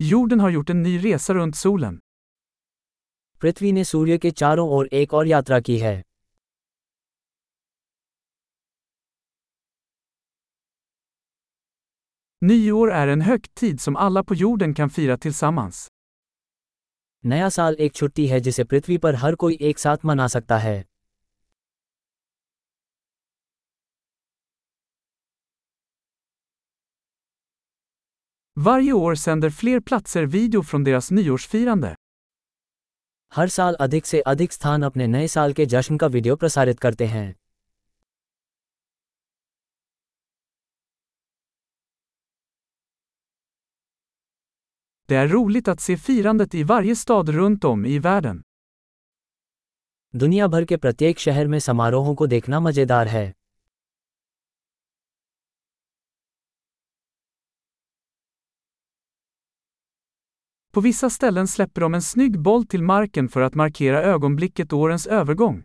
Jorden har gjort en ny resa runt solen. पृथ्वी ने सूर्य के चारों ओर एक और यात्रा की है Nyår är en högtid som alla på jorden kan fira tillsammans. नया साल एक छुट्टी है जिसे पृथ्वी पर हर कोई एक साथ मना सकता है Varje år sänder fler platser video från deras nyårsfirande. हर साल अधिक से अधिक स्थान अपने नए साल के जश्न का वीडियो प्रसारित करते हैं Det är roligt att se firandet i varje stad runt om i världen. दुनिया भर के प्रत्येक शहर में समारोहों को देखना मज़ेदार है På vissa ställen släpper de en snygg boll till marken för att markera ögonblicket årens övergång.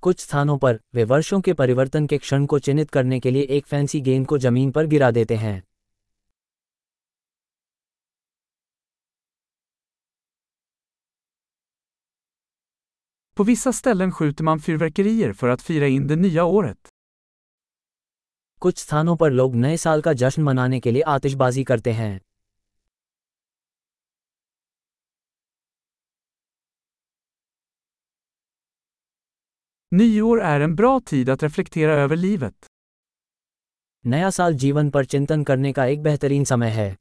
कुछ स्थानों पर वे वर्षों के परिवर्तन के क्षण को चिन्हित करने के लिए एक फैंसी गेंद को जमीन पर गिरा देते हैं På vissa ställen skjuter man fyrverkerier för att fira in det nya året. कुछ स्थानों पर लोग नए साल का जश्न मनाने के लिए आतिशबाजी करते हैं Nyår är en bra tid att reflektera över livet. नया साल जीवन पर चिंतन करने का एक बेहतरीन समय है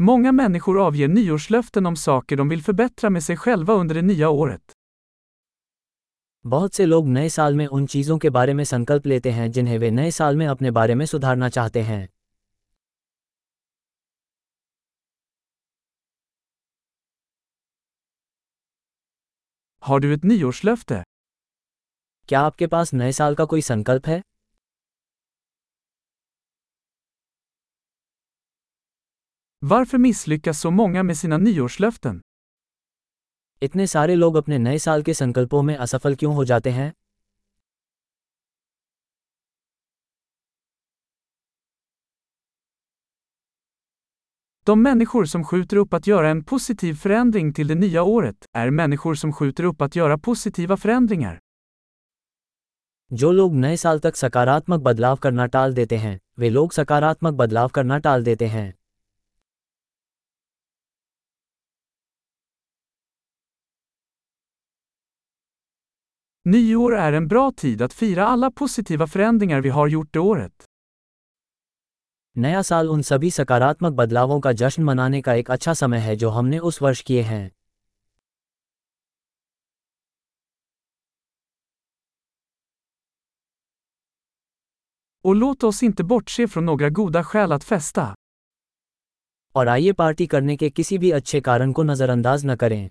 Många människor avger nyårslöften om saker de vill förbättra med sig själva under det nya året. बहुत से लोग नए साल में उन चीज़ों के बारे में संकल्प लेते हैं जिन्हें वे नए साल में अपने बारे में सुधारना चाहते हैं Har du ett nyårslöfte? क्या आपके पास नए साल का कोई संकल्प है Varför misslyckas så många med sina nyårslöften? इतने सारे लोग अपने नए साल के संकल्पों में असफल क्यों हो जाते हैं De människor som skjuter upp att göra en positiv förändring till det nya året är människor som skjuter upp att göra positiva förändringar. जो लोग नए साल तक सकारात्मक बदलाव करना टाल देते हैं वे लोग सकारात्मक बदलाव करना टाल देते हैं Nyår är en bra tid att fira alla positiva förändringar vi har gjort det året. नया साल उन सभी सकारात्मक बदलावों का जश्न मनाने का एक अच्छा समय है जो हमने उस वर्ष किए हैं Och låt oss inte bortse från några goda skäl att festa. और आइए पार्टी करने के किसी भी अच्छे कारण को नज़रअंदाज न करें